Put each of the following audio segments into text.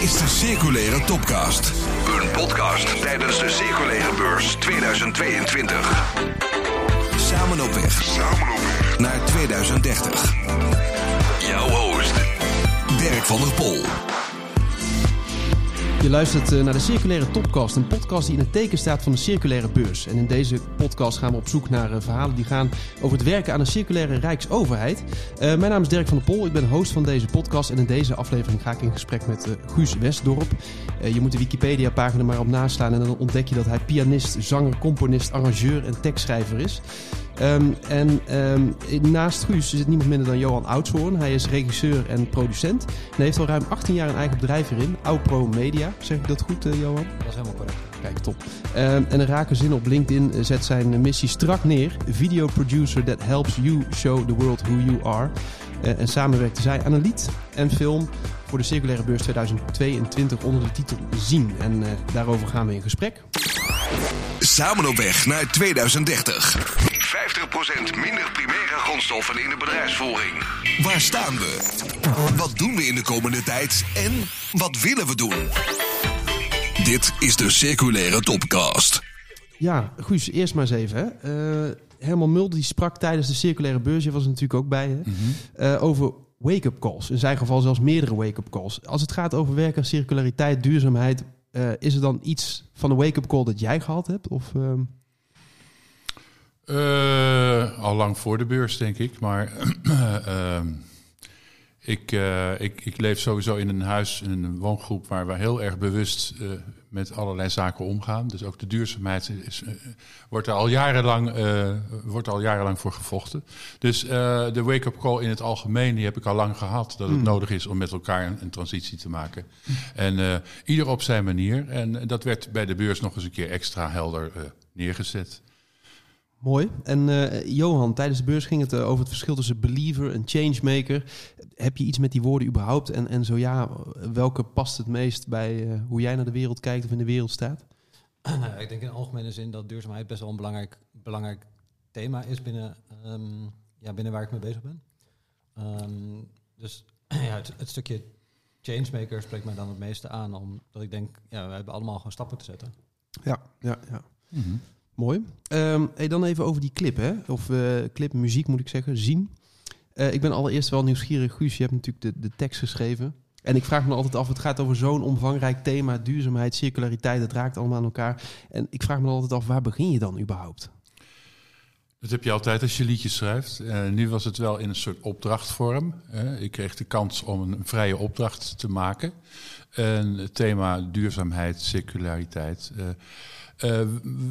is de Circulaire Topcast. Een podcast tijdens de Circulaire Beurs 2022. Samen op weg. Samen op weg. Naar 2030. Jouw host, Dirk van der Pol. Je luistert eh, naar de Circulaire Topcast, een podcast die in het teken staat van de circulaire beurs. En in deze podcast gaan we op zoek naar eh, verhalen die gaan over het werken aan een circulaire rijksoverheid. Eh, mijn naam is Dirk van der Pol, ik ben host van deze podcast en in deze aflevering ga ik in gesprek met Guus Westdorp. je moet de Wikipedia-pagina maar op naslaan en dan ontdek je dat hij pianist, zanger, componist, arrangeur en tekstschrijver is. Um, en um, naast Guus zit niemand minder dan Johan Oudshoorn. Hij is regisseur en producent. En heeft al ruim 18 jaar een eigen bedrijf erin, Aupro Media. Zeg ik dat goed, uh, Johan? Dat is helemaal correct. Kijk, top. Um, en een rake zin op LinkedIn zet zijn missie strak neer. Video producer that helps you show the world who you are. Uh, en samen werkten zij aan een lied en film voor de Circulaire Beurs 2022 onder de titel Zien. En uh, daarover gaan we in gesprek. Samen op weg naar 2030. 50% minder primaire grondstoffen in de bedrijfsvoering. Waar staan we? Wat doen we in de komende tijd? En wat willen we doen? Dit is de Circulaire Topcast. Ja, Guus, eerst maar eens even. Hè. Uh, Herman Mulder die sprak tijdens de Circulaire Beurs, je was er natuurlijk ook bij, hè? Mm -hmm. uh, over wake-up calls. In zijn geval zelfs meerdere wake-up calls. Als het gaat over werken, circulariteit, duurzaamheid, uh, is er dan iets van een wake-up call dat jij gehad hebt? Of, uh... uh, al lang voor de beurs, denk ik. Maar ehm, ik, ik, ik leef sowieso in een huis, in een woongroep waar we heel erg bewust met allerlei zaken omgaan. Dus ook de duurzaamheid is, wordt er al jarenlang, wordt al jarenlang voor gevochten. Dus de wake-up call in het algemeen die heb ik al lang gehad. Dat het mm. nodig is om met elkaar een, een transitie te maken. Mm. En ieder op zijn manier. En dat werd bij de beurs nog eens een keer extra helder neergezet. Mooi. En uh, Johan, tijdens de beurs ging het uh, over het verschil tussen believer en changemaker. Heb je iets met die woorden überhaupt? En, en zo ja, welke past het meest bij uh, hoe jij naar de wereld kijkt of in de wereld staat? Nou, ik denk in algemene zin dat duurzaamheid best wel een belangrijk, belangrijk thema is binnen, um, ja, binnen waar ik mee bezig ben. Um, dus ja, het, het, stukje changemaker spreekt mij dan het meeste aan, omdat ik denk, ja, we hebben allemaal gewoon stappen te zetten. Ja, ja, ja. Mm -hmm. Mooi. Hey, dan even over die clip, hè? Of uh, clip, muziek moet ik zeggen, zien. Uh, ik ben allereerst wel nieuwsgierig, Guus. Je hebt natuurlijk de, de tekst geschreven. En ik vraag me altijd af, het gaat over zo'n omvangrijk thema, duurzaamheid, circulariteit, het raakt allemaal aan elkaar. En ik vraag me altijd af, waar begin je dan überhaupt? Dat heb je altijd als je liedjes schrijft. Uh, nu was het wel in een soort opdrachtvorm. Ik kreeg de kans om een, vrije opdracht te maken. En het thema duurzaamheid, circulariteit. Uh,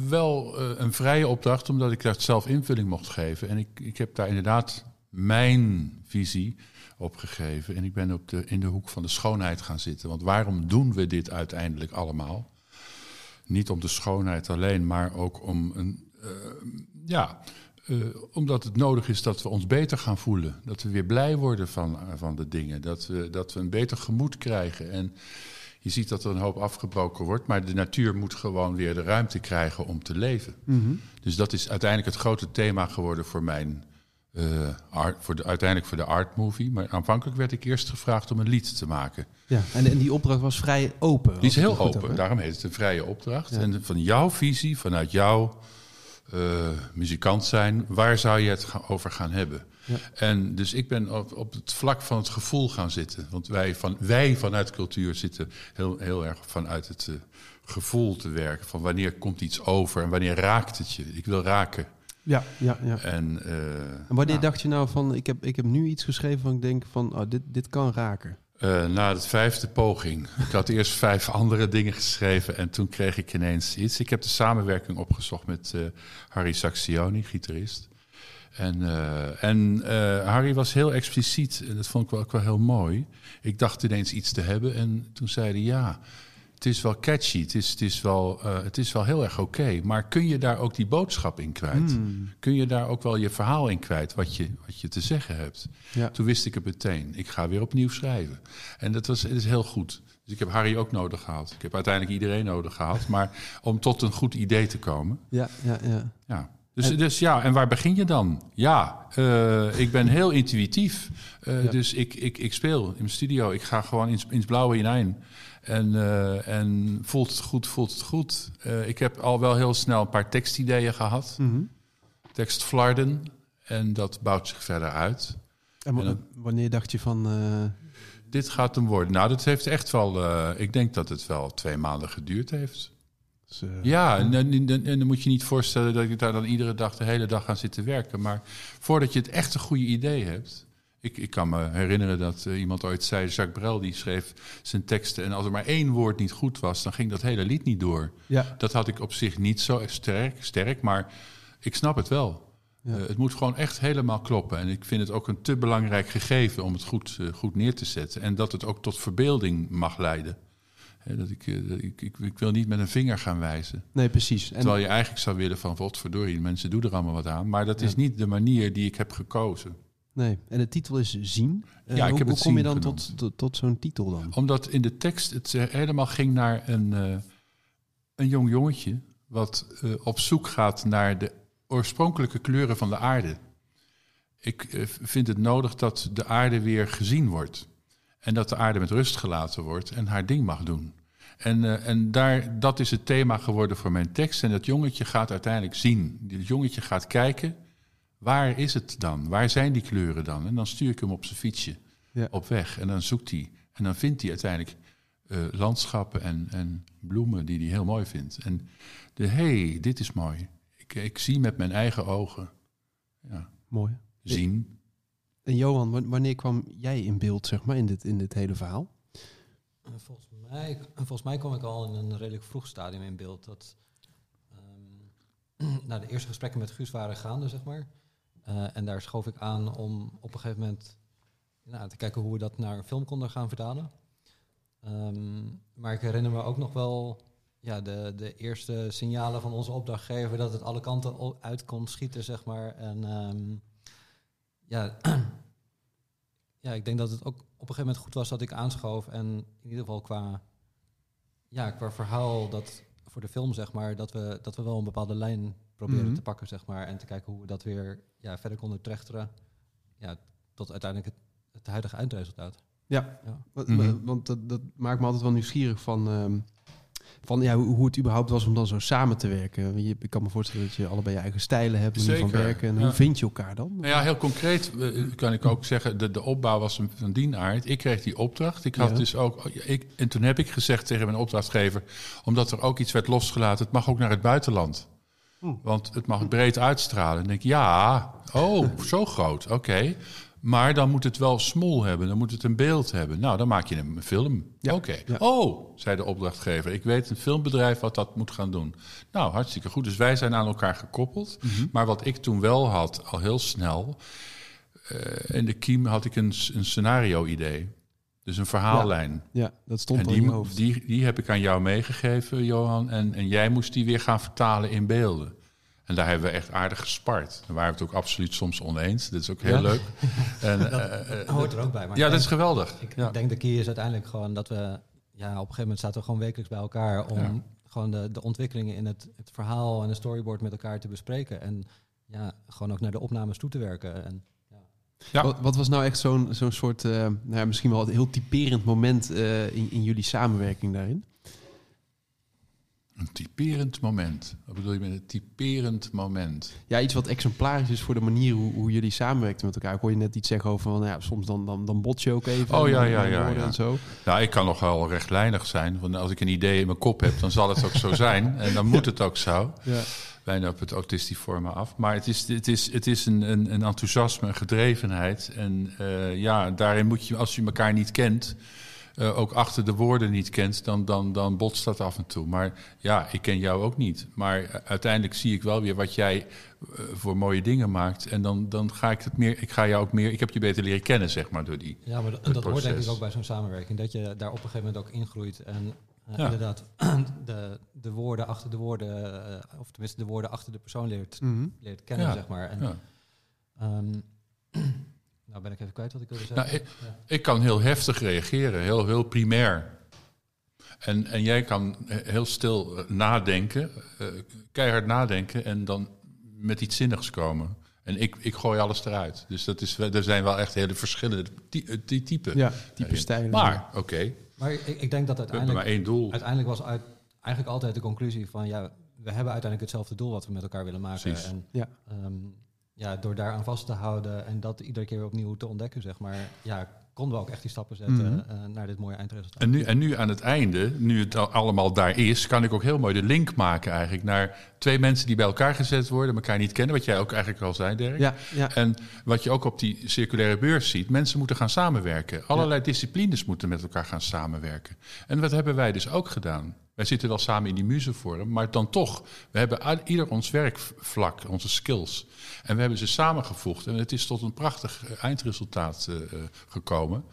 wel uh, een vrije opdracht, omdat ik daar zelf invulling mocht geven. En ik, ik heb daar inderdaad mijn visie op gegeven. En ik ben op de, in de hoek van de schoonheid gaan zitten. Want waarom doen we dit uiteindelijk allemaal? Niet om de schoonheid alleen, maar ook om een. Uh, ja, omdat het nodig is dat we ons beter gaan voelen. Dat we weer blij worden van, van de dingen. Dat we, dat we een beter gemoed krijgen. En je ziet dat er een hoop afgebroken wordt, maar de natuur moet gewoon weer de ruimte krijgen om te leven. Mm -hmm. Dus dat is uiteindelijk het grote thema geworden voor mijn. Uh, art, voor de, uiteindelijk voor de art movie. Maar aanvankelijk werd ik eerst gevraagd om een lied te maken. Ja, en, en die opdracht was vrij open. Die is heel open, daarom heet het een vrije opdracht. Ja. En van jouw visie, vanuit jouw uh, muzikant zijn, waar zou je het over gaan hebben? Ja. En dus ik ben op, op het vlak van het gevoel gaan zitten. Want wij, van, wij vanuit cultuur zitten heel, heel erg vanuit het uh, gevoel te werken. Van wanneer komt iets over en wanneer raakt het je? Ik wil raken. Ja, ja, ja. En, uh, en wanneer nou, dacht je nou van, ik heb, ik heb nu iets geschreven van ik denk van, oh, dit, dit kan raken? Uh, na de vijfde poging. Ik had eerst vijf andere dingen geschreven en toen kreeg ik ineens iets. Ik heb de samenwerking opgezocht met uh, Harry Saxioni, gitarist. En, uh, en uh, Harry was heel expliciet en dat vond ik wel, ook wel heel mooi. Ik dacht ineens iets te hebben en toen zei hij ja, het is wel catchy, het is, het is, wel, uh, het is wel heel erg oké. Okay, maar kun je daar ook die boodschap in kwijt? Hmm. Kun je daar ook wel je verhaal in kwijt, wat je, wat je te zeggen hebt? Ja. Toen wist ik het meteen, ik ga weer opnieuw schrijven. En dat was, het is heel goed. Dus ik heb Harry ook nodig gehad. Ik heb uiteindelijk iedereen nodig gehad. Maar om tot een goed idee te komen. Ja, ja, ja. ja. Dus, dus ja, en waar begin je dan? Ja, eh, ik ben heel intuïtief. Eh, Ja. Dus ik, ik, ik speel in mijn studio. Ik ga gewoon in, in het blauwe hinein. En, eh, en voelt het goed, voelt het goed. Ik heb al wel heel snel een paar tekstideeën gehad. Mhm. Tekstflarden. En dat bouwt zich verder uit. En wa- En dan- wanneer dacht je van... Dit gaat hem worden. Nou, dat heeft echt wel... ik denk dat het wel twee maanden geduurd heeft. Dus, eh, Ja, en, en, en- en dan moet je niet voorstellen dat ik daar dan iedere dag de hele dag aan zit te werken. Maar voordat je het echt een goede idee hebt. Ik, ik kan me herinneren dat eh, iemand ooit zei, Jacques Brel, die schreef zijn teksten. En als er maar één woord niet goed was, dan ging dat hele lied niet door. ja. Dat had ik op zich niet zo sterk, sterk maar ik snap het wel. Ja. Eh, het moet gewoon echt helemaal kloppen. En ik vind het ook een te belangrijk gegeven om het goed, goed neer te zetten. En dat het ook tot verbeelding mag leiden. Hè, dat ik, eh, dat ik, ik, ik wil niet met een vinger gaan wijzen. Nee, precies. En, Terwijl je eigenlijk zou willen van, wat verdorie, mensen doen er allemaal wat aan. Maar dat is niet de manier die ik heb gekozen. nee. en de titel is Zien. Eh, Ja, ik hoe, heb hoe kom je dan genoemd. tot, tot, tot zo'n titel dan? Omdat in de tekst het eh, helemaal ging naar een, een jong jongetje... wat op zoek gaat naar de oorspronkelijke kleuren van de aarde. Ik vind het nodig dat de aarde weer gezien wordt. En dat de aarde met rust gelaten wordt en haar ding mag doen. En, eh, en daar, dat is het thema geworden voor mijn tekst. En dat jongetje gaat uiteindelijk zien. Dat jongetje gaat kijken, waar is het dan? Waar zijn die kleuren dan? En dan stuur ik hem op zijn fietsje Ja. op weg. En dan zoekt hij. En dan vindt hij uiteindelijk eh, landschappen en, en bloemen die hij heel mooi vindt. En de hey, dit is mooi. Ik, ik zie met mijn eigen ogen. Ja, Mooi. zien. En Johan, wa- wanneer kwam jij in beeld, zeg maar, in dit, in dit hele verhaal? En Volgens mij, volgens mij kwam ik al in een redelijk vroeg stadium in beeld. Dat ehm, de eerste gesprekken met Guus waren gaande, zeg maar. Eh, en daar schoof ik aan om op een gegeven moment nou, te kijken hoe we dat naar een film konden gaan vertalen. Ehm, maar ik herinner me ook nog wel ja, de, de eerste signalen van onze opdrachtgever dat het alle kanten uit kon schieten, zeg maar. En ehm, ja, ja, ik denk dat het ook op een gegeven moment goed was dat ik aanschoof. En in ieder geval qua, ja, qua verhaal dat voor de film, zeg maar, dat we, dat we wel een bepaalde lijn proberen Mhm. te pakken, zeg maar. En te kijken hoe we dat weer ja, verder konden trechteren. Ja, tot uiteindelijk het, het huidige eindresultaat. Ja, Ja. want, Mhm. want dat, dat maakt me altijd wel nieuwsgierig van, ehm, van ja, hoe, hoe het überhaupt was om dan zo samen te werken. Je, ik kan me voorstellen dat je allebei je eigen stijlen hebt, manier van werken. En ja. hoe vind je elkaar dan? Nou ja, heel concreet eh, kan ik ook zeggen, de, de opbouw was een- van die aard. Ik kreeg die opdracht. Ik had Ja. dus ook, ik, en toen heb ik gezegd tegen mijn opdrachtgever, omdat er ook iets werd losgelaten, het mag ook naar het buitenland. Hm. Want het mag breed uitstralen. En ik denk, ja, oh, zo groot, oké. Maar dan moet het wel smol hebben, dan moet het een beeld hebben. Nou, dan maak je een film. Ja, Oké. ja. Oh, zei de opdrachtgever, ik weet een filmbedrijf wat dat moet gaan doen. Nou, hartstikke goed. Dus wij zijn aan elkaar gekoppeld. Mhm. Maar wat ik toen wel had, al heel snel, eh, in de kiem had ik een, een scenario-idee. Dus een verhaallijn. Ja, dat stond En al in je die, hoofd. die, die heb ik aan jou meegegeven, Johan. En, en jij moest die weer gaan vertalen in beelden. En daar hebben we echt aardig gespart. Daar waren we het ook absoluut soms oneens. Dat is ook heel Ja. leuk. En, Dat eh, eh, hoort er ook bij. Maar ja, dat is geweldig. Ik, ja. denk de key is uiteindelijk gewoon dat we... Ja, op een gegeven moment zaten we gewoon wekelijks bij elkaar... om Ja. gewoon de, de ontwikkelingen in het, het verhaal en de storyboard met elkaar te bespreken. En ja, gewoon ook naar de opnames toe te werken. En, Ja. Wat, wat was nou echt zo'n zo'n soort, eh, nou ja, misschien wel een heel typerend moment eh, in, in jullie samenwerking daarin? Een typerend moment. Wat bedoel je met een typerend moment? Ja, iets wat exemplarisch is voor de manier hoe, hoe jullie samenwerkten met elkaar. Ik hoor je net iets zeggen over van, nou ja, soms dan, dan, dan bots je ook even. Oh, ja, ja, ja, ja. En zo. Nou, ik kan nog wel rechtlijnig zijn. Want als ik een idee in mijn kop heb, dan zal het ook zo zijn. En dan moet het ook zo. Ja. bijna op het autistiforme af. Maar het is, het is, het is een, een, een enthousiasme, een gedrevenheid. En eh, ja, daarin moet je, als je elkaar niet kent, eh, ook achter de woorden niet kent, dan, dan, dan botst dat af en toe. Maar ja, ik ken jou ook niet. Maar uiteindelijk zie ik wel weer wat jij eh, voor mooie dingen maakt. En dan, dan ga ik het meer, ik ga jou ook meer, ik heb je beter leren kennen, zeg maar, door die. ja, maar dat, hoort denk ik ook bij zo'n samenwerking. Dat je daar op een gegeven moment ook ingroeit. En eh, Ja. inderdaad de, de woorden achter de woorden... eh, of tenminste de woorden achter de persoon leert, Mhm. leert kennen, Ja. zeg maar. En, Ja. ehm, nou ben ik even kwijt wat ik wilde Nou, zeggen. ik, Ja. ik kan heel heftig reageren, heel, heel primair. En, en jij kan he- heel stil eh, nadenken, eh, keihard nadenken en dan met iets zinnigs komen. En ik, ik gooi alles eruit. Dus dat is, er zijn wel echt hele verschillende ty- eh, die typen. Ja, type stijlen. Maar, oké, Maar ik, ik denk dat uiteindelijk... maar één doel. Uiteindelijk was uit, eigenlijk altijd de conclusie van... ja, we hebben uiteindelijk hetzelfde doel wat we met elkaar willen maken. Precies. En Ja. ehm, ja, door daaraan vast te houden en dat iedere keer weer opnieuw te ontdekken, zeg maar... ja, konden we ook echt die stappen zetten Mhm. eh, naar dit mooie eindresultaat. En nu, en nu aan het einde, nu het al- allemaal daar is, kan ik ook heel mooi de link maken eigenlijk naar twee mensen die bij elkaar gezet worden, elkaar niet kennen, wat jij ook eigenlijk al zei, Dirk. Ja, ja. En wat je ook op die circulaire beurs ziet, mensen moeten gaan samenwerken. Allerlei disciplines moeten met elkaar gaan samenwerken. En wat hebben wij dus ook gedaan? Wij zitten wel samen in die muzevorm, maar dan toch, we hebben ieder ons werkvlak, onze skills. En we hebben ze samengevoegd en het is tot een prachtig eh, eindresultaat eh, eh, gekomen.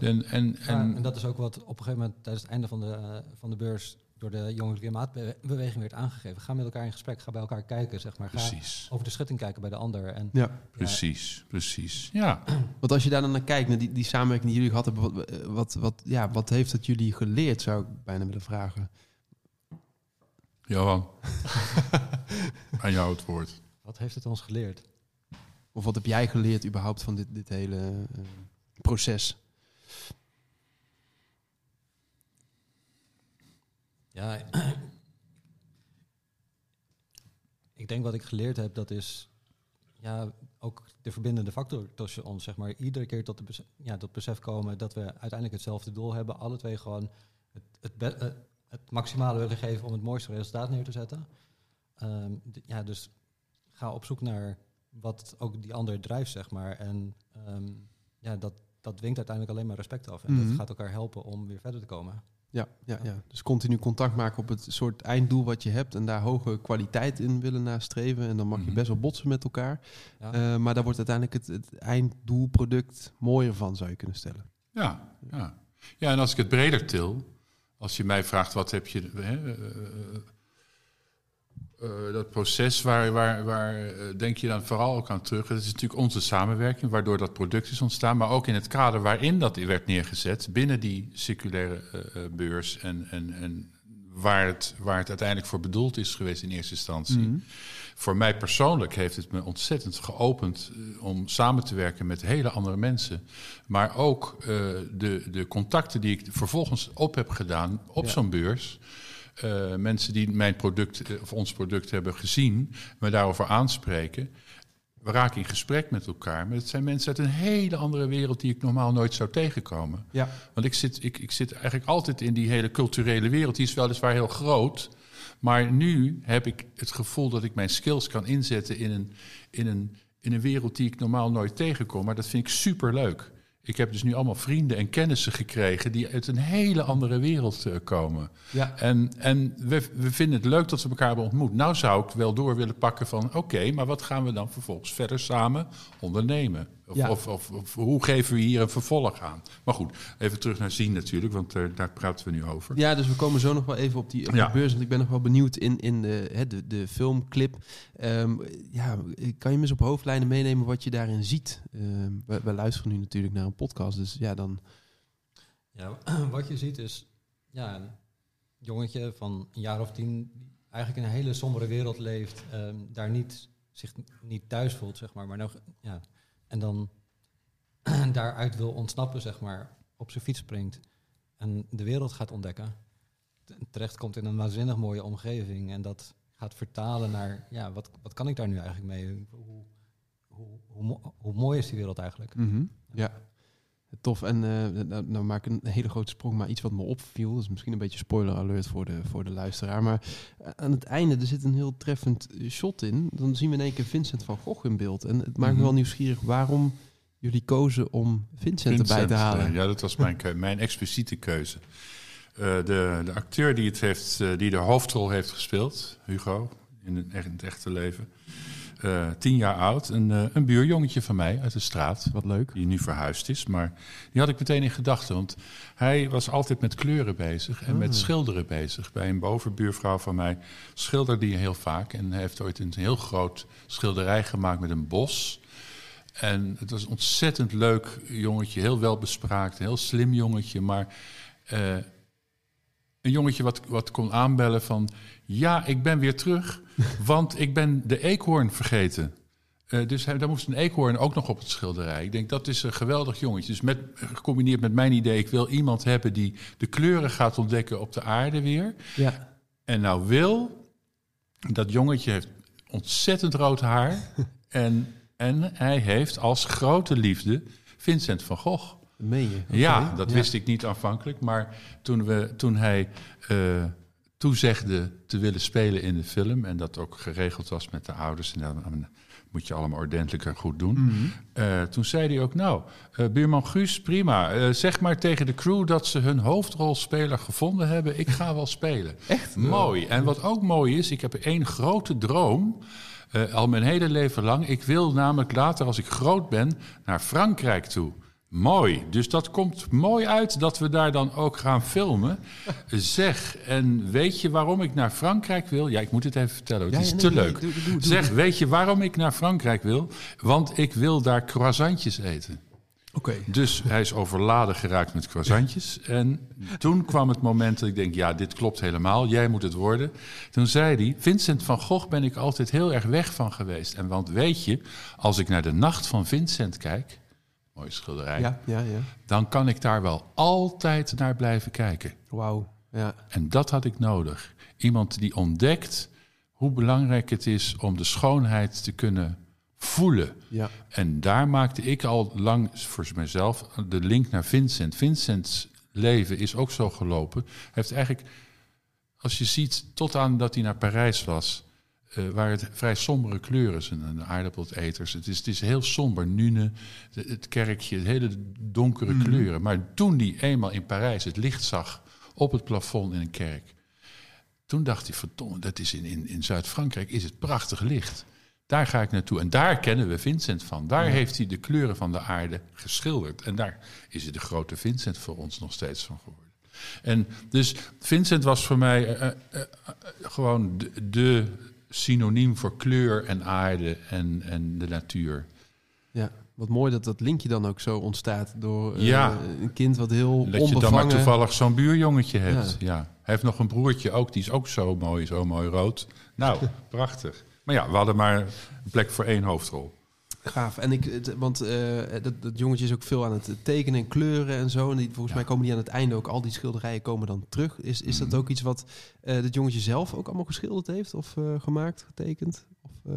En, en, Ja, en, en dat is ook wat op een gegeven moment tijdens het einde van de, van de beurs door de Jongelijke Klimaatbeweging werd aangegeven. Ga met elkaar in gesprek, ga bij elkaar kijken, zeg maar. Ga precies. over de schutting kijken bij de ander. En ja. ja, Precies, precies. Ja, Want als je daar dan naar kijkt, naar die, die samenwerking die jullie gehad hebben, wat, wat, wat, ja, wat heeft dat jullie geleerd, zou ik bijna willen vragen. Johan. Aan jou het woord. wat heeft het ons geleerd? Of wat heb jij geleerd überhaupt van dit, dit hele eh, proces? Ja, ik denk wat ik geleerd heb, dat is ja, ook de verbindende factor tussen ons, zeg maar. Iedere keer tot, de ja, tot besef komen dat we uiteindelijk hetzelfde doel hebben. Alle twee gewoon het, het, be- eh, het maximale willen geven om het mooiste resultaat neer te zetten. Ehm, ja, dus ga op zoek naar wat ook die ander drijft, zeg maar. En ehm, ja, dat, dat dwingt uiteindelijk alleen maar respect af. En Mhm. dat gaat elkaar helpen om weer verder te komen. Ja, ja, ja. Dus continu contact maken op het soort einddoel wat je hebt en daar hoge kwaliteit in willen nastreven. En dan mag je Mhm. best wel botsen met elkaar. Ja. Eh, maar daar wordt uiteindelijk het, het einddoelproduct mooier van, zou je kunnen stellen. Ja, ja. ja, en als ik het breder til, als je mij vraagt wat heb je. Hè, eh, eh, eh, dat proces, waar, waar, waar denk je dan vooral ook aan terug? Het is natuurlijk onze samenwerking, waardoor dat product is ontstaan, maar ook in het kader waarin dat werd neergezet, binnen die circulaire eh, beurs en, en, en waar, het, waar het uiteindelijk voor bedoeld is geweest in eerste instantie. Mhm. Voor mij persoonlijk heeft het me ontzettend geopend eh, om samen te werken met hele andere mensen. Maar ook eh, de, de contacten die ik vervolgens op heb gedaan op Ja. zo'n beurs. Eh, mensen die mijn product of ons product hebben gezien, me daarover aanspreken. We raken in gesprek met elkaar. Maar het zijn mensen uit een hele andere wereld die ik normaal nooit zou tegenkomen. Ja, Want ik zit, ik, ik zit eigenlijk altijd in die hele culturele wereld. Die is weliswaar heel groot. Maar nu heb ik het gevoel dat ik mijn skills kan inzetten in een, in een, in een wereld die ik normaal nooit tegenkom. Maar dat vind ik superleuk. Ik heb dus nu allemaal vrienden en kennissen gekregen die uit een hele andere wereld eh, komen. ja. En, en we, we vinden het leuk dat we elkaar hebben ontmoet. Nou zou ik wel door willen pakken van... oké, maar wat gaan we dan vervolgens verder samen ondernemen? Of, Ja. of, of, of hoe geven we hier een vervolg aan? Maar goed, even terug naar zien natuurlijk, want eh, daar praten we nu over. Ja, dus we komen zo nog wel even op die, op beurs. Want ik ben nog wel benieuwd in, in de, hè, de, de filmclip. Ehm, ja, kan je me eens op hoofdlijnen meenemen wat je daarin ziet? Ehm, we, we luisteren nu natuurlijk naar een podcast, dus ja, dan... Ja, wat je ziet is ja, een jongetje van een jaar of tien die eigenlijk in een hele sombere wereld leeft, ehm, daar niet, zich niet thuis voelt, zeg maar, maar nog, ja, en dan daaruit wil ontsnappen, zeg maar, op zijn fiets springt en de wereld gaat ontdekken. Terecht komt in een waanzinnig mooie omgeving en dat gaat vertalen naar, ja, wat, wat kan ik daar nu eigenlijk mee? Hoe, hoe, hoe mooi is die wereld eigenlijk? Mhm, Ja, tof. En eh, nou, nou maak ik een hele grote sprong, maar iets wat me opviel. Dat is misschien een beetje spoiler alert voor de, voor de luisteraar. Maar eh, aan het einde, er zit een heel treffend eh, shot in. Dan zien we in één keer Vincent van Gogh in beeld. En het maakt me Mhm. wel nieuwsgierig waarom jullie kozen om Vincent, erbij te halen. Ja, dat was mijn, mijn expliciete keuze. De, de acteur die, het heeft, die de hoofdrol heeft gespeeld, Hugo, in het, in het echte leven. Eh, tien jaar oud, een, eh, een buurjongetje van mij uit de straat. Wat leuk. Die nu verhuisd is, maar die had ik meteen in gedachten. Want hij was altijd met kleuren bezig en met Ah. schilderen bezig. Bij een bovenbuurvrouw van mij schilderde hij heel vaak. En hij heeft ooit een heel groot schilderij gemaakt met een bos. En het was een ontzettend leuk jongetje, heel welbespraakt, heel slim jongetje. Maar eh, een jongetje wat, wat kon aanbellen van... ja, ik ben weer terug, want ik ben de eekhoorn vergeten. Uh, dus hij, daar moest een eekhoorn ook nog op het schilderij. Ik denk, dat is een geweldig jongetje. Dus met, gecombineerd met mijn idee... ik wil iemand hebben die de kleuren gaat ontdekken op de aarde weer. Ja. En nou wil... dat jongetje heeft ontzettend rood haar... en, en hij heeft als grote liefde Vincent van Gogh. Meen je? Ja, dat wist ik niet aanvankelijk. Maar toen, we, toen hij uh, toezegde te willen spelen in de film... en dat ook geregeld was met de ouders... en dan moet je allemaal ordentelijk en goed doen. Mhm. uh, toen zei hij ook, nou, uh, buurman Guus, prima. zeg maar tegen de crew dat ze hun hoofdrolspeler gevonden hebben. Ik ga wel spelen. Echt? Mooi. En wat ook mooi is, ik heb één grote droom... al mijn hele leven lang. Ik wil namelijk later, als ik groot ben, naar Frankrijk toe... Mooi. Dus dat komt mooi uit dat we daar dan ook gaan filmen. zeg, en weet je waarom ik naar Frankrijk wil? Ja, ik moet het even vertellen. Het Ja, is te nee, leuk. doe- doe- doe- zeg, weet je waarom ik naar Frankrijk wil? Want ik wil daar croissantjes eten. Oké. Dus hij is overladen geraakt met croissantjes. En toen kwam het moment dat ik denk, ja, dit klopt helemaal. Jij moet het worden. Toen zei hij, Vincent van Gogh ben ik altijd heel erg weg van geweest. En want weet je, als ik naar de nacht van Vincent kijk... Mooie schilderij Ja, ja, ja. dan kan ik daar wel altijd naar blijven kijken. Wauw. Ja. En dat had ik nodig. Iemand die ontdekt hoe belangrijk het is om de schoonheid te kunnen voelen. Ja. En daar maakte ik al lang voor mezelf de link naar Vincent. Vincents leven is ook zo gelopen. Hij heeft eigenlijk, als je ziet, tot aan dat hij naar Parijs was, eh, waar het vrij sombere kleuren zijn. En de aardappeleters. Het is, het is heel somber. Nune, het kerkje, hele donkere kleuren. Maar toen hij eenmaal in Parijs het licht zag op het plafond in een kerk. Toen dacht hij, verdomme, dat is in, in, in Zuid-Frankrijk is het prachtig licht. Daar ga ik naartoe. En daar kennen we Vincent van. Daar heeft hij de kleuren van de aarde geschilderd. En daar is hij de grote Vincent voor ons nog steeds van geworden. En dus Vincent was voor mij eh, eh, gewoon de, de synoniem voor kleur en aarde en, en de natuur. ja. Wat mooi dat dat linkje dan ook zo ontstaat door eh, een kind wat heel Dat je dan maar toevallig zo'n buurjongetje hebt. Ja. Ja. Hij heeft nog een broertje ook, die is ook zo mooi, zo mooi rood. Nou, prachtig. Maar ja, we hadden maar een plek voor één hoofdrol. Gaaf. En ik, het- want eh, dat, dat jongetje is ook veel aan het tekenen en kleuren en zo. En die, volgens mij komen die aan het einde ook, al die schilderijen komen dan terug. Is, is Mhm. dat ook iets wat eh dat jongetje zelf ook allemaal geschilderd heeft? Of eh, gemaakt, getekend? Of, eh,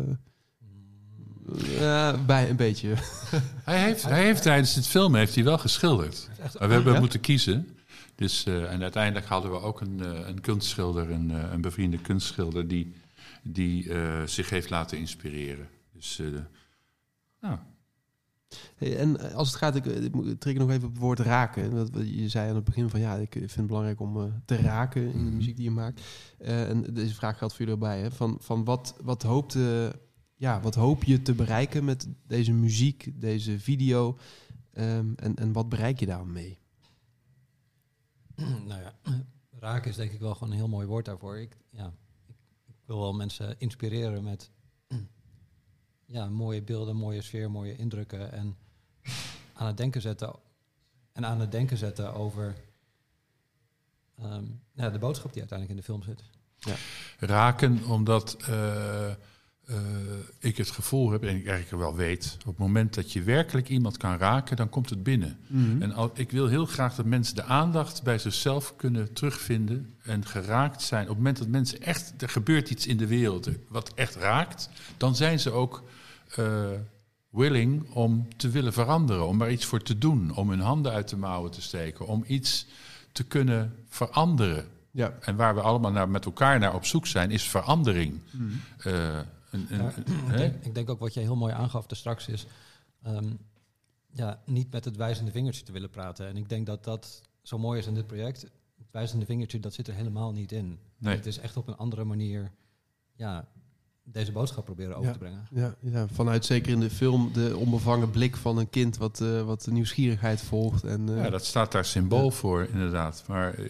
ja, bij een beetje. Hij heeft, hij heeft tijdens het filmen heeft hij wel geschilderd. Maar we hebben Ja? moeten kiezen. Dus, eh, en uiteindelijk hadden we ook een, een kunstschilder, een, eh, een bevriende kunstschilder, die, die eh, zich heeft laten inspireren. Dus, eh, nou, Hey, en eh, als het gaat, ik, ik moet- trek nog even op het woord raken. Dat, je zei aan het begin van ja, ik vind het belangrijk om eh, te raken in de Mhm. muziek die je maakt. Eh, en deze vraag geldt voor jullie erbij. Hè? Van, van wat, wat, hoopt, eh, ja, wat hoop je te bereiken met deze muziek, deze video? Ehm, en, en wat bereik je daarmee? nou ja, raken is denk ik wel gewoon een heel mooi woord daarvoor. Ik, ja, ik, ik wil wel mensen inspireren met ja, mooie beelden, mooie sfeer, mooie indrukken. En aan het denken zetten, en aan het denken zetten over ehm, ja, de boodschap die uiteindelijk in de film zit. raken omdat eh, eh, ik het gevoel heb, en ik eigenlijk wel weet, op het moment dat je werkelijk iemand kan raken, dan komt het binnen. En al, ik wil heel graag dat mensen de aandacht bij zichzelf kunnen terugvinden en geraakt zijn. Op het moment dat mensen echt, er gebeurt iets in de wereld wat echt raakt, dan zijn ze ook eh, willing om te willen veranderen, om er iets voor te doen, om hun handen uit de mouwen te steken, om iets te kunnen veranderen. Ja. En waar we allemaal naar, met elkaar naar op zoek zijn, is verandering. Eh, een, een, Ja, een- ik, hè? denk, ik denk ook wat je heel mooi aangaf daar straks is, ehm, ja, niet met het wijzende vingertje te willen praten. En ik denk dat dat zo mooi is in dit project. Het wijzende vingertje, dat zit er helemaal niet in. Nee. Het is echt op een andere manier, ja, deze boodschap proberen over Ja. te brengen. Ja, ja, vanuit zeker in de film de onbevangen blik van een kind wat, eh, wat de nieuwsgierigheid volgt. En, eh, Ja, dat staat daar symbool voor, inderdaad. Maar eh,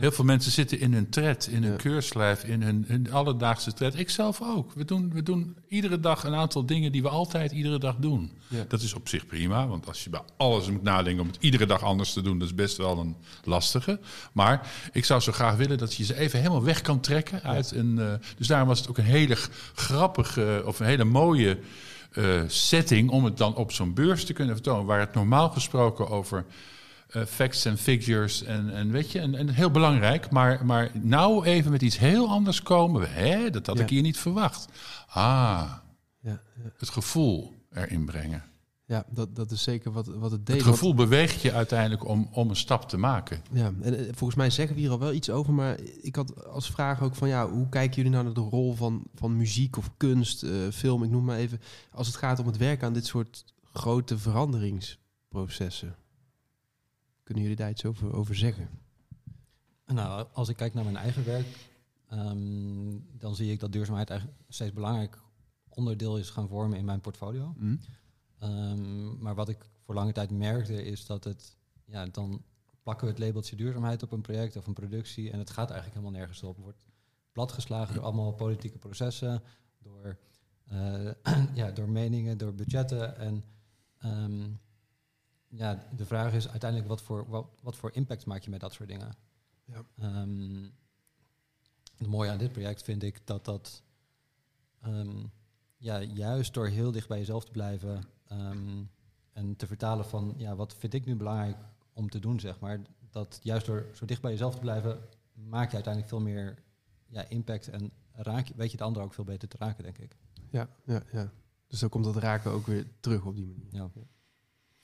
heel veel mensen zitten in hun tred, in hun Ja. keurslijf, in hun, hun alledaagse tred. Ik zelf ook. We doen, we doen iedere dag een aantal dingen die we altijd iedere dag doen. Ja. Dat is op zich prima, want als je bij alles moet nadenken om het iedere dag anders te doen, dat is best wel een lastige. Maar ik zou zo graag willen dat je ze even helemaal weg kan trekken uit een. eh, dus daarom was het ook een hele grappige of een hele mooie eh, setting om het dan op zo'n beurs te kunnen vertonen, waar het normaal gesproken over eh, facts en figures en, en weet je, en, en heel belangrijk, maar, maar nou even met iets heel anders komen. Hè, dat had Ja. ik hier niet verwacht. Ah, ja, het gevoel erin brengen. ja, dat, dat is zeker wat, wat het deed. Het want- gevoel beweegt je uiteindelijk om, om een stap te maken. Ja, en eh, volgens mij zeggen we hier al wel iets over, maar ik had als vraag ook van ja, hoe kijken jullie nou naar de rol van, van muziek of kunst, eh, film, ik noem maar even, als het gaat om het werken aan dit soort grote veranderingsprocessen? Kunnen jullie daar iets over, over zeggen? Nou, als ik kijk naar mijn eigen werk, ehm, dan zie ik dat duurzaamheid eigenlijk steeds belangrijk onderdeel is gaan vormen in mijn portfolio. Ehm, maar wat ik voor lange tijd merkte is dat het, ja, dan plakken we het labeltje duurzaamheid op een project of een productie en het gaat eigenlijk helemaal nergens op. Het wordt platgeslagen door allemaal politieke processen, door, eh, ja, door meningen, door budgetten. En ehm, ja, de vraag is uiteindelijk wat voor, wat, wat voor impact maak je met dat soort dingen? Ja. Ehm, het mooie aan dit project vind ik dat dat ehm, ja, juist door heel dicht bij jezelf te blijven ehm, en te vertalen van ja, wat vind ik nu belangrijk om te doen, zeg maar. Dat juist door zo dicht bij jezelf te blijven, maak je uiteindelijk veel meer ja, impact en raak je, weet je de ander ook veel beter te raken, denk ik. Ja, ja, ja. Dus dan komt dat raken ook weer terug op die manier. Ja.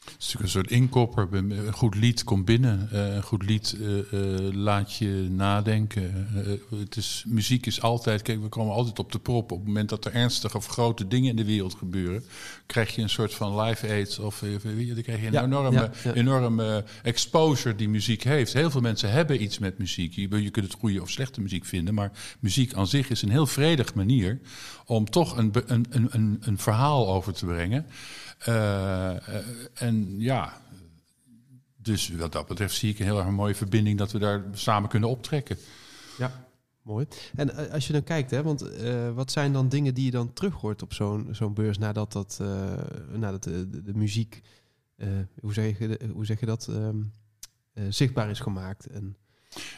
Het is natuurlijk een soort inkopper. Een goed lied komt binnen. Eh, Een goed lied eh, eh, laat je nadenken. Het is, muziek is altijd... Kijk, we komen altijd op de prop. Op het moment dat er ernstige of grote dingen in de wereld gebeuren... krijg je een soort van live aids. Of dan krijg je een Ja, enorme, ja, ja. enorme exposure die muziek heeft. Heel veel mensen hebben iets met muziek. Je, je kunt het goede of slechte muziek vinden. Maar muziek aan zich is een heel vredig manier... om toch een, een, een, een verhaal over te brengen... Eh, eh, en ja, dus wat dat betreft zie ik een heel erg mooie verbinding dat we daar samen kunnen optrekken. Ja, mooi. En eh, als je dan kijkt, hè, want wat zijn dan dingen die je dan terug hoort op zo'n zo'n beurs nadat, dat, nadat de, de, de muziek, hoe, zeg je, hoe zeg je dat, ehm, eh, zichtbaar is gemaakt? En,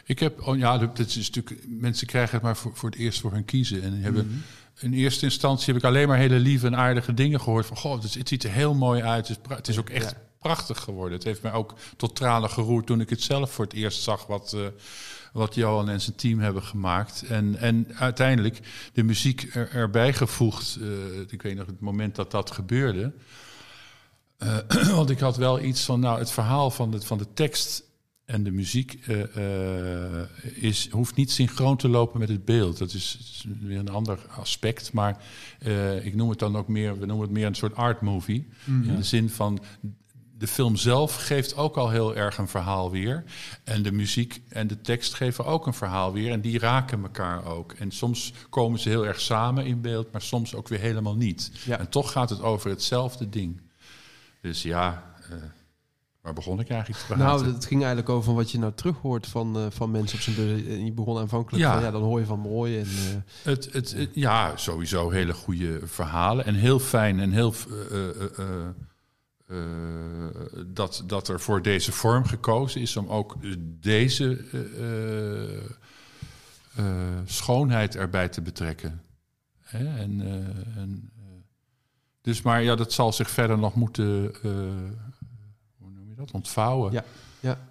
Ik heb, oh ja, dat is natuurlijk, mensen krijgen het maar voor, voor het eerst voor hun kiezen. En hebben, Mhm. In eerste instantie heb ik alleen maar hele lieve en aardige dingen gehoord. Van, goh, het, ziet er heel mooi uit. Het is, het is ook echt Ja. prachtig geworden. Het heeft mij ook tot tranen geroerd toen ik het zelf voor het eerst zag wat, eh, wat Johan en zijn team hebben gemaakt. En, en uiteindelijk de muziek er, erbij gevoegd. eh, ik weet nog het moment dat dat gebeurde. Eh, want ik had wel iets van, nou, het verhaal van de, van de tekst en de muziek eh, eh, is, hoeft niet synchroon te lopen met het beeld. Dat is, is weer een ander aspect. Maar eh, ik noem het dan ook meer, we noemen het meer een soort art movie. In de zin van de film zelf geeft ook al heel erg een verhaal weer. En de muziek en de tekst geven ook een verhaal weer. En die raken elkaar ook. En soms komen ze heel erg samen in beeld, maar soms ook weer helemaal niet. Ja. En toch gaat het over hetzelfde ding. Dus ja, waar begon ik eigenlijk te praten? nou, het ging eigenlijk over wat je nou terug hoort van, eh, van mensen op zijn beurs. En je begon aanvankelijk Ja. van, ja, dan hoor je van mooi. En, eh, Het, het, het- ja, sowieso hele goede verhalen. En heel fijn en heel. eh, dat, dat er voor deze vorm gekozen is om ook deze schoonheid erbij te betrekken. Hè? En, en, dus, maar ja, dat zal zich verder nog moeten. eh, hoe noem je dat? Ontvouwen. Ja. ja,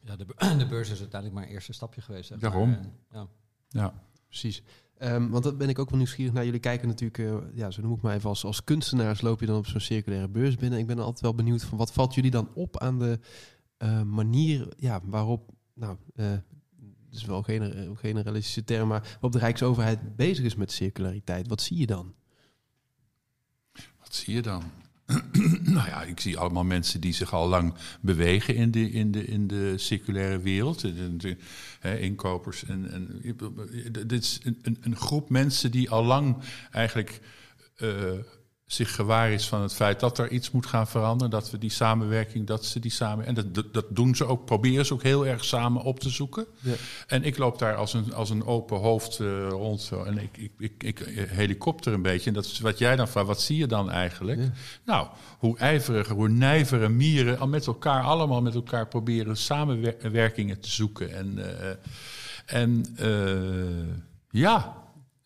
Ja, de, de beurs is uiteindelijk maar een eerste stapje geweest. zeg maar. Daarom. En, ja. Ja. precies. Ehm, want dat ben ik ook wel nieuwsgierig naar. Jullie kijken natuurlijk, eh, ja, zo noem ik maar even, als, als kunstenaars loop je dan op zo'n circulaire beurs binnen. Ik ben altijd wel benieuwd van wat valt jullie dan op aan de eh, manier ja, waarop, nou, eh het is wel een gener- generalistische term, maar waarop de Rijksoverheid bezig is met circulariteit. Wat zie je dan? Wat zie je dan? Nou ja, ik zie allemaal mensen die zich al lang bewegen in de, in de, in de circulaire wereld. Inkopers. En, en, dit is een, een, groep mensen die al lang eigenlijk uh, zich gewaar is van het feit dat er iets moet gaan veranderen. Dat we die samenwerking, dat ze die samen. En dat, dat doen ze ook, proberen ze ook heel erg samen op te zoeken. Ja. En ik loop daar als een, als een open hoofd uh, rond. Zo, en ik, ik, ik, ik, helikopter een beetje. En dat is wat jij dan vraagt, wat zie je dan eigenlijk? Ja. Nou, hoe ijveriger, hoe nijvere mieren al met elkaar, allemaal met elkaar proberen samenwerkingen te zoeken. En, uh, en uh, ja,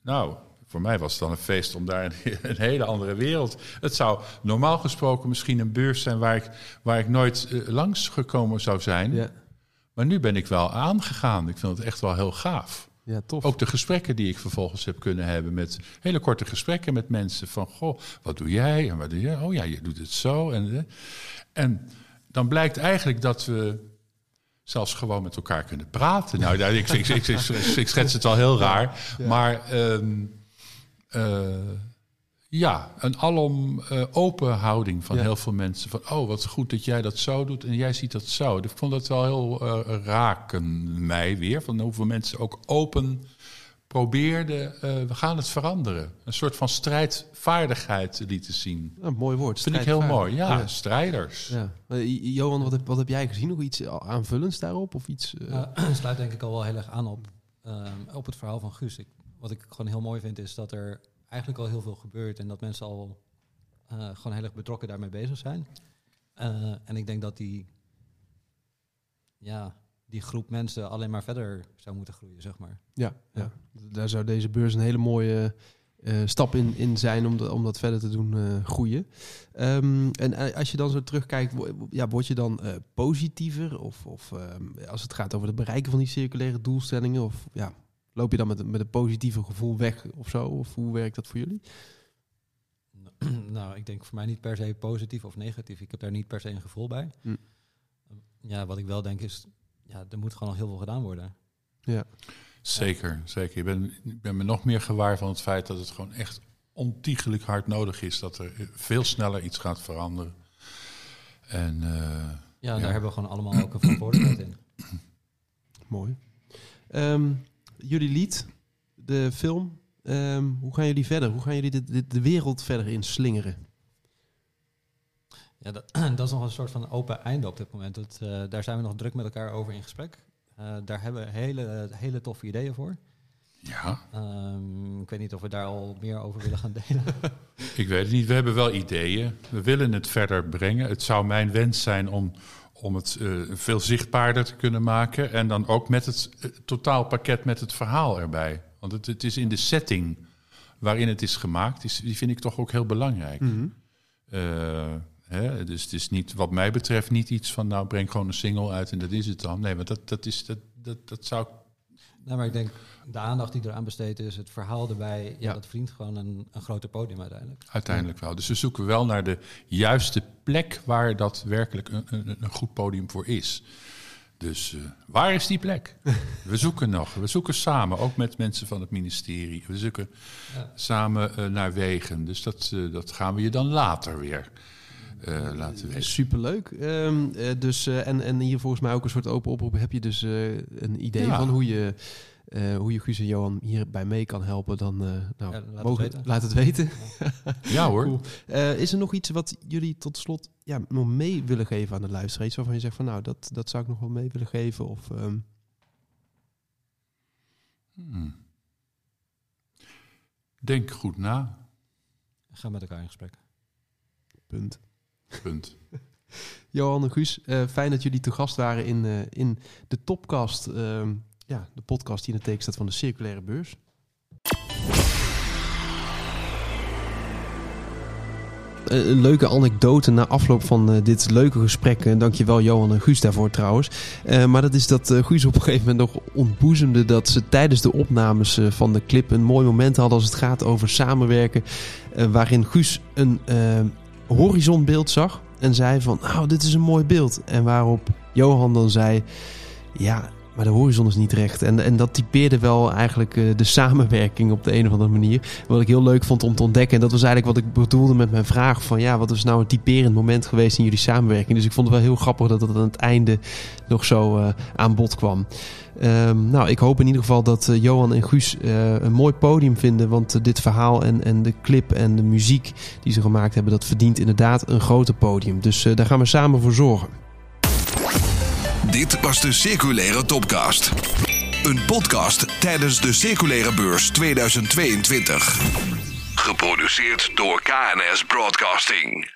nou voor mij was het dan een feest om daar een, een, hele andere wereld. Het zou normaal gesproken misschien een beurs zijn waar ik, waar ik nooit uh, langs gekomen zou zijn. Ja. Maar nu ben ik wel aangegaan. Ik vind het echt wel heel gaaf. Ja, tof. Ook de gesprekken die ik vervolgens heb kunnen hebben met hele korte gesprekken met mensen van goh, wat doe jij en wat doe je? Oh ja, je doet het zo en eh. en dan blijkt eigenlijk dat we zelfs gewoon met elkaar kunnen praten. Nou, ik, ik, ik, ik, schets het al heel raar, maar um, uh, ja, een alom uh, open houding van heel veel mensen. Van, oh, wat goed dat jij dat zo doet en jij ziet dat zo. Ik vond dat wel heel uh, raken mij weer. Van hoeveel mensen ook open probeerden, we gaan het veranderen. Een soort van strijdvaardigheid lieten zien. Een mooi woord. Vind ik heel mooi. Ja, ja. strijders. Ja. Johan, wat heb, wat heb jij gezien? Nog iets aanvullends daarop? Of iets, sluit denk ik al wel heel erg aan op, op het verhaal van Guus. Ik wat ik gewoon heel mooi vind, is dat er eigenlijk al heel veel gebeurt en dat mensen al uh, gewoon heel erg betrokken daarmee bezig zijn. Uh, en ik denk dat die, ja, die groep mensen alleen maar verder zou moeten groeien, zeg maar. Ja, ja. daar zou deze beurs een hele mooie uh, stap in, in zijn om, de, om dat verder te doen groeien. Um, en als je dan zo terugkijkt, ja, word je dan positiever? Of, of um, als het gaat over het bereiken van die circulaire doelstellingen? Of ja, Loop je dan met, met een positieve gevoel weg of zo? Of hoe werkt dat voor jullie? Nou, ik denk voor mij niet per se positief of negatief. Ik heb daar niet per se een gevoel bij. Hm. Ja, wat ik wel denk is, ja, er moet gewoon al heel veel gedaan worden. Ja. Zeker, zeker. Ik ben, ik ben me nog meer gewaar van het feit dat het gewoon echt ontiegelijk hard nodig is dat er veel sneller iets gaat veranderen. En, uh, ja, daar hebben we gewoon allemaal ook een verantwoordelijkheid in. Mooi. Um, jullie lied, de film. Um, hoe gaan jullie verder? Hoe gaan jullie de, de, wereld verder inslingeren? Ja, dat, dat, is nog een soort van open einde op dit moment. Dat, uh, daar zijn we nog druk met elkaar over in gesprek. Uh, daar hebben we hele, hele toffe ideeën voor. Ja. Um, ik weet niet of we daar al meer over willen gaan delen. ik weet het niet. We hebben wel ideeën. We willen het verder brengen. Het zou mijn wens zijn om om het uh, veel zichtbaarder te kunnen maken. En dan ook met het uh, totaalpakket met het verhaal erbij. Want het, het, is in de setting waarin het is gemaakt, is, die vind ik toch ook heel belangrijk. Mm -hmm. uh, hè, dus het is niet, wat mij betreft, niet iets van nou breng gewoon een single uit en dat is het dan. Nee, want dat, dat, is, dat, dat, dat zou nou, maar ik denk de aandacht die eraan besteed is, het verhaal erbij, ja, dat verdient gewoon een, een groter podium uiteindelijk. Uiteindelijk wel. Dus we zoeken wel naar de juiste plek waar dat werkelijk een, een, een goed podium voor is. Dus uh, waar is die plek? We zoeken nog. We zoeken samen, ook met mensen van het ministerie. We zoeken ja. samen uh, naar wegen. Dus dat, uh, dat gaan we je dan later weer uh, laten weten. Superleuk. Um, uh, dus, uh, en, en hier volgens mij ook een soort open oproep. Heb je dus een idee ja. van hoe je, hoe je Guus en Johan hierbij mee kan helpen? Dan nou, ja, laat, mogen, het laat, het weten. ja hoor. Cool. is er nog iets wat jullie tot slot ja, nog mee willen geven aan de luisteraars? Waarvan je zegt van nou, dat, dat zou ik nog wel mee willen geven? Of, um... hmm. Denk goed na. Ga met elkaar in gesprek. Punt. Punt. Johan en Guus, uh, fijn dat jullie te gast waren in, uh, in de Topcast. Uh, ja, de podcast die in het teken staat van de Circulaire Beurs. Eh, een leuke anekdote na afloop van dit leuke gesprek. En dankjewel Johan en Guus daarvoor trouwens. maar dat is dat Guus op een gegeven moment nog ontboezemde... dat ze tijdens de opnames van de clip een mooi moment hadden... als het gaat over samenwerken. waarin Guus een horizonbeeld zag en zei van, nou, dit is een mooi beeld. En waarop Johan dan zei, ja, maar de horizon is niet recht. En, en dat typeerde wel eigenlijk eh, de samenwerking op de een of andere manier. Wat ik heel leuk vond om te ontdekken. En dat was eigenlijk wat ik bedoelde met mijn vraag van... ja, wat is nou een typerend moment geweest in jullie samenwerking? Dus ik vond het wel heel grappig dat het aan het einde nog zo uh, aan bod kwam. Um, nou, ik hoop in ieder geval dat uh, Johan en Guus een mooi podium vinden. Want dit verhaal en, en de clip en de muziek die ze gemaakt hebben, dat verdient inderdaad een groter podium. Dus daar gaan we samen voor zorgen. Dit was de Circulaire Topcast. Een podcast tijdens de Circulaire Beurs 2022. Geproduceerd door KNS Broadcasting.